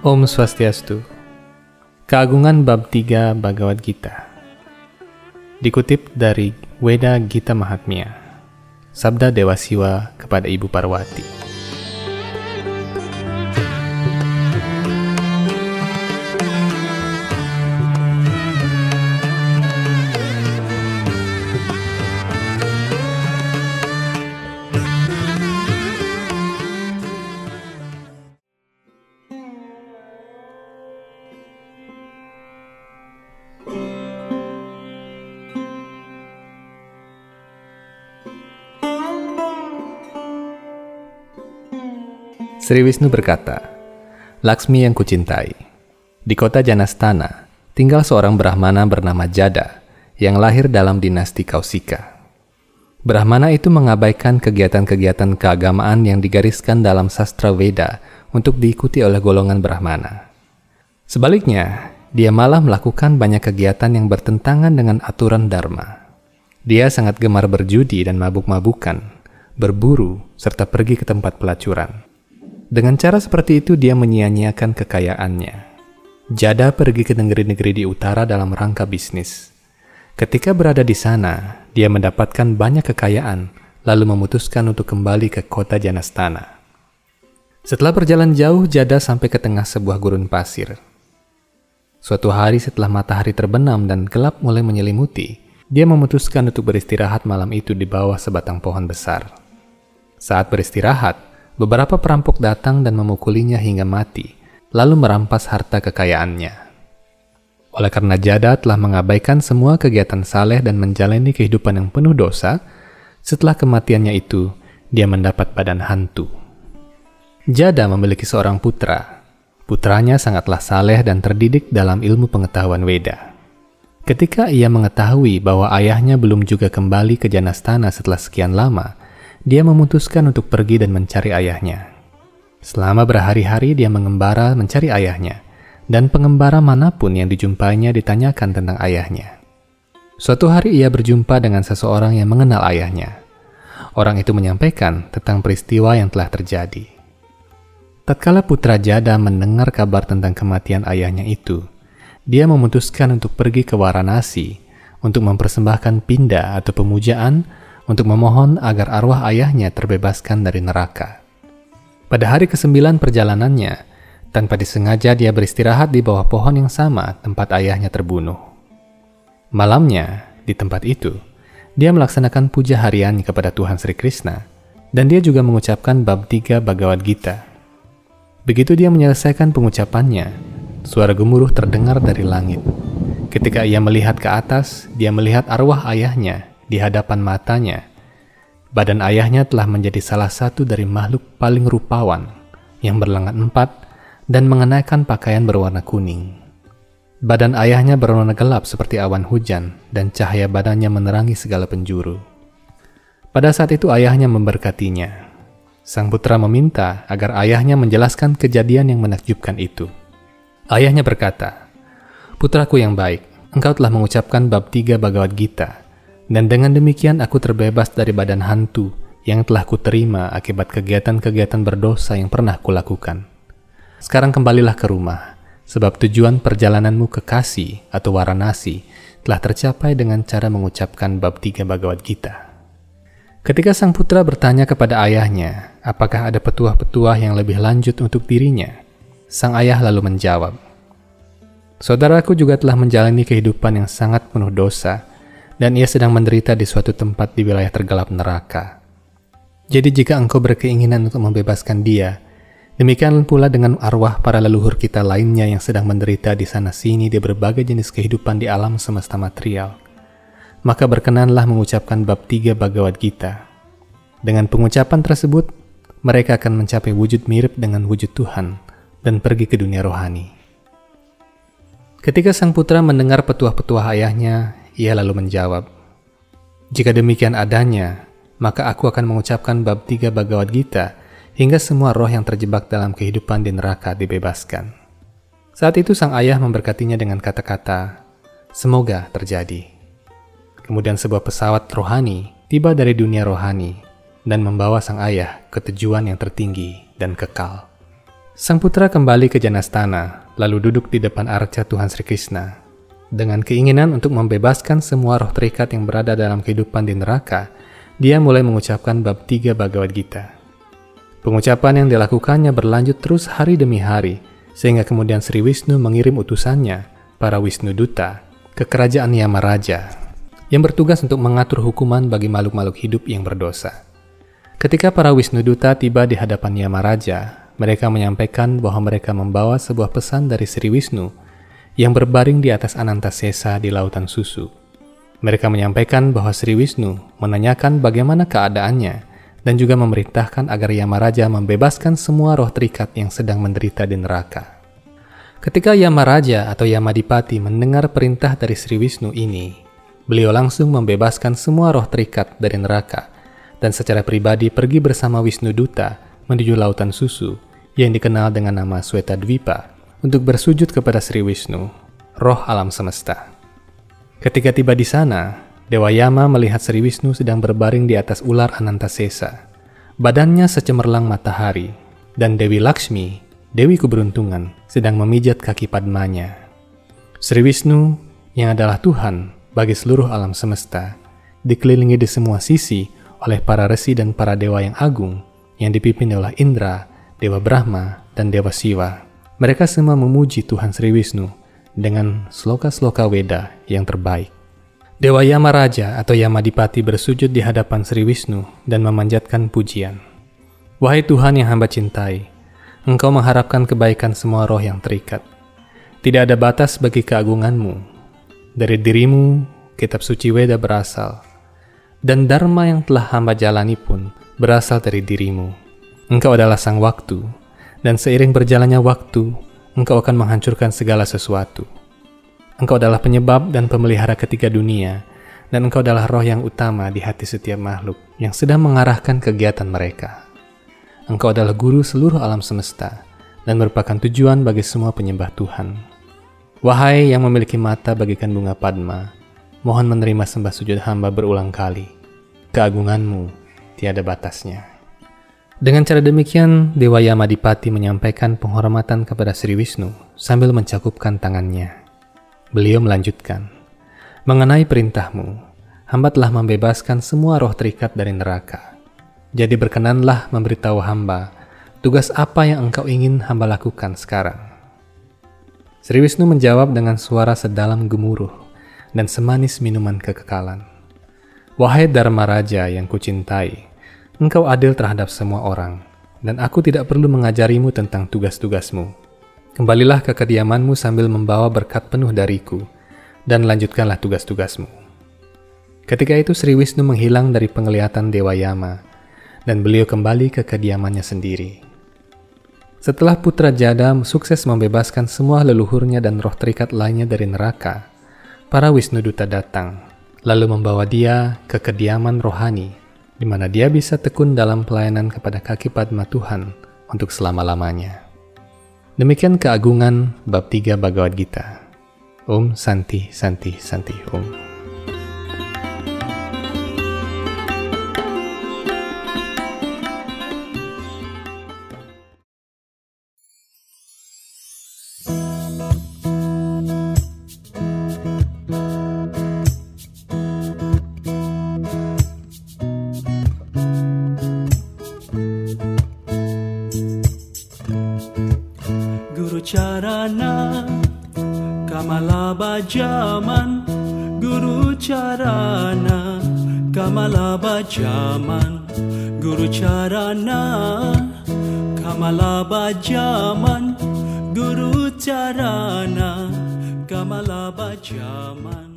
Om Swastiastu. Keagungan bab 3 Bhagavad Gita. Dikutip dari Weda Gita Mahatmya. Sabda Dewa Siwa kepada Ibu Parwati. Sri Wisnu berkata, Laksmi yang kucintai, di kota Janastana tinggal seorang Brahmana bernama Jada yang lahir dalam dinasti Kausika. Brahmana itu mengabaikan kegiatan-kegiatan keagamaan yang digariskan dalam sastra Veda untuk diikuti oleh golongan Brahmana. Sebaliknya, dia malah melakukan banyak kegiatan yang bertentangan dengan aturan Dharma. Dia sangat gemar berjudi dan mabuk-mabukan, berburu, serta pergi ke tempat pelacuran. Dengan cara seperti itu dia menyia-nyiakan kekayaannya. Jada pergi ke negeri-negeri di utara dalam rangka bisnis. Ketika berada di sana, dia mendapatkan banyak kekayaan, lalu memutuskan untuk kembali ke kota Janastana. Setelah berjalan jauh, Jada sampai ke tengah sebuah gurun pasir. Suatu hari setelah matahari terbenam dan gelap mulai menyelimuti, dia memutuskan untuk beristirahat malam itu di bawah sebatang pohon besar. Saat beristirahat, beberapa perampok datang dan memukulinya hingga mati, lalu merampas harta kekayaannya. Oleh karena Jada telah mengabaikan semua kegiatan saleh dan menjalani kehidupan yang penuh dosa, setelah kematiannya itu, dia mendapat badan hantu. Jada memiliki seorang putra. Putranya sangatlah saleh dan terdidik dalam ilmu pengetahuan Weda. Ketika ia mengetahui bahwa ayahnya belum juga kembali ke Janastana setelah sekian lama, dia memutuskan untuk pergi dan mencari ayahnya. Selama berhari-hari dia mengembara mencari ayahnya, dan pengembara mana pun yang dijumpainya ditanyakan tentang ayahnya. Suatu hari ia berjumpa dengan seseorang yang mengenal ayahnya. Orang itu menyampaikan tentang peristiwa yang telah terjadi. Tatkala putra Jada mendengar kabar tentang kematian ayahnya itu, dia memutuskan untuk pergi ke Varanasi untuk mempersembahkan pinda atau pemujaan untuk memohon agar arwah ayahnya terbebaskan dari neraka. Pada hari kesembilan perjalanannya, tanpa disengaja dia beristirahat di bawah pohon yang sama tempat ayahnya terbunuh. Malamnya, di tempat itu, dia melaksanakan puja harian kepada Tuhan Sri Krishna, dan dia juga mengucapkan bab tiga Bhagavad Gita. Begitu dia menyelesaikan pengucapannya, suara gemuruh terdengar dari langit. Ketika ia melihat ke atas, dia melihat arwah ayahnya di hadapan matanya. Badan ayahnya telah menjadi salah satu dari makhluk paling rupawan yang berlengan empat dan mengenakan pakaian berwarna kuning. Badan ayahnya berwarna gelap seperti awan hujan dan cahaya badannya menerangi segala penjuru. Pada saat itu ayahnya memberkatinya. Sang putra meminta agar ayahnya menjelaskan kejadian yang menakjubkan itu. Ayahnya berkata, Putraku yang baik, engkau telah mengucapkan bab tiga Bhagavad Gita dan dengan demikian aku terbebas dari badan hantu yang telah kuterima akibat kegiatan-kegiatan berdosa yang pernah kulakukan. Sekarang kembalilah ke rumah, sebab tujuan perjalananmu ke Kasi atau Waranasi telah tercapai dengan cara mengucapkan bab tiga Bhagavad Gita. Ketika sang putra bertanya kepada ayahnya, apakah ada petuah-petuah yang lebih lanjut untuk dirinya, sang ayah lalu menjawab, Saudaraku juga telah menjalani kehidupan yang sangat penuh dosa, dan ia sedang menderita di suatu tempat di wilayah tergelap neraka. Jadi jika engkau berkeinginan untuk membebaskan dia, demikian pula dengan arwah para leluhur kita lainnya yang sedang menderita di sana-sini di berbagai jenis kehidupan di alam semesta material, maka berkenanlah mengucapkan bab tiga Bhagavad Gita. Dengan pengucapan tersebut, mereka akan mencapai wujud mirip dengan wujud Tuhan dan pergi ke dunia rohani. Ketika sang putra mendengar petuah-petuah ayahnya ia lalu menjawab, Jika demikian adanya, maka aku akan mengucapkan bab tiga Bhagavad Gita hingga semua roh yang terjebak dalam kehidupan di neraka dibebaskan. Saat itu sang ayah memberkatinya dengan kata-kata, Semoga terjadi. Kemudian sebuah pesawat rohani tiba dari dunia rohani dan membawa sang ayah ke tujuan yang tertinggi dan kekal. Sang putra kembali ke Janastana, lalu duduk di depan arca Tuhan Sri Krishna. Dengan keinginan untuk membebaskan semua roh terikat yang berada dalam kehidupan di neraka, dia mulai mengucapkan bab tiga Bhagavad Gita. Pengucapan yang dilakukannya berlanjut terus hari demi hari, sehingga kemudian Sri Wisnu mengirim utusannya, para Wisnu Duta, ke kerajaan Yamaraja, yang bertugas untuk mengatur hukuman bagi makhluk-makhluk hidup yang berdosa. Ketika para Wisnu Duta tiba di hadapan Yamaraja, mereka menyampaikan bahwa mereka membawa sebuah pesan dari Sri Wisnu yang berbaring di atas Anantasesa di lautan susu. Mereka menyampaikan bahwa Sri Wisnu menanyakan bagaimana keadaannya dan juga memerintahkan agar Yamaraja membebaskan semua roh terikat yang sedang menderita di neraka. Ketika Yamaraja atau Yamadipati mendengar perintah dari Sri Wisnu ini, beliau langsung membebaskan semua roh terikat dari neraka dan secara pribadi pergi bersama Wisnu Duta menuju lautan susu yang dikenal dengan nama Sweta Dwipa untuk bersujud kepada Sri Wisnu, roh alam semesta. Ketika tiba di sana, Dewa Yama melihat Sri Wisnu sedang berbaring di atas ular Anantasesa. Badannya secemerlang matahari, dan Dewi Lakshmi, Dewi keberuntungan, sedang memijat kaki Padmanya. Sri Wisnu, yang adalah Tuhan bagi seluruh alam semesta, dikelilingi di semua sisi oleh para resi dan para dewa yang agung yang dipimpin oleh Indra, Dewa Brahma, dan Dewa Siwa. Mereka semua memuji Tuhan Sri Wisnu dengan sloka-sloka Weda yang terbaik. Dewa Yama Raja atau Yamadipati bersujud di hadapan Sri Wisnu dan memanjatkan pujian. Wahai Tuhan yang hamba cintai, Engkau mengharapkan kebaikan semua roh yang terikat. Tidak ada batas bagi keagunganmu. Dari dirimu, kitab suci Weda berasal. Dan Dharma yang telah hamba jalani pun berasal dari dirimu. Engkau adalah sang waktu, dan seiring berjalannya waktu, engkau akan menghancurkan segala sesuatu. Engkau adalah penyebab dan pemelihara ketiga dunia, dan engkau adalah roh yang utama di hati setiap makhluk yang sedang mengarahkan kegiatan mereka. Engkau adalah guru seluruh alam semesta, dan merupakan tujuan bagi semua penyembah Tuhan. Wahai yang memiliki mata bagikan bunga padma, mohon menerima sembah sujud hamba berulang kali. Keagunganmu tiada batasnya. Dengan cara demikian, Dewa Yamadipati menyampaikan penghormatan kepada Sri Wisnu sambil mencakupkan tangannya. Beliau melanjutkan, Mengenai perintahmu, hamba telah membebaskan semua roh terikat dari neraka. Jadi berkenanlah memberitahu hamba tugas apa yang engkau ingin hamba lakukan sekarang. Sri Wisnu menjawab dengan suara sedalam gemuruh dan semanis minuman kekekalan. Wahai Dharma Raja yang kucintai, Engkau adil terhadap semua orang, dan aku tidak perlu mengajarimu tentang tugas-tugasmu. Kembalilah ke kediamanmu sambil membawa berkat penuh dariku, dan lanjutkanlah tugas-tugasmu. Ketika itu Sri Wisnu menghilang dari penglihatan Dewa Yama, dan beliau kembali ke kediamannya sendiri. Setelah putra Jada sukses membebaskan semua leluhurnya dan roh terikat lainnya dari neraka, para Wisnu Duta datang, lalu membawa dia ke kediaman rohani di mana dia bisa tekun dalam pelayanan kepada kaki Padma Tuhan untuk selama-lamanya. Demikian keagungan bab 3 Bhagavad Gita. Om Santi Santi Santi Om. Bajaman Guru Charana Kamala Bajaman. Guru Charana Kamala Bajaman. Guru Charana Kamala Bajaman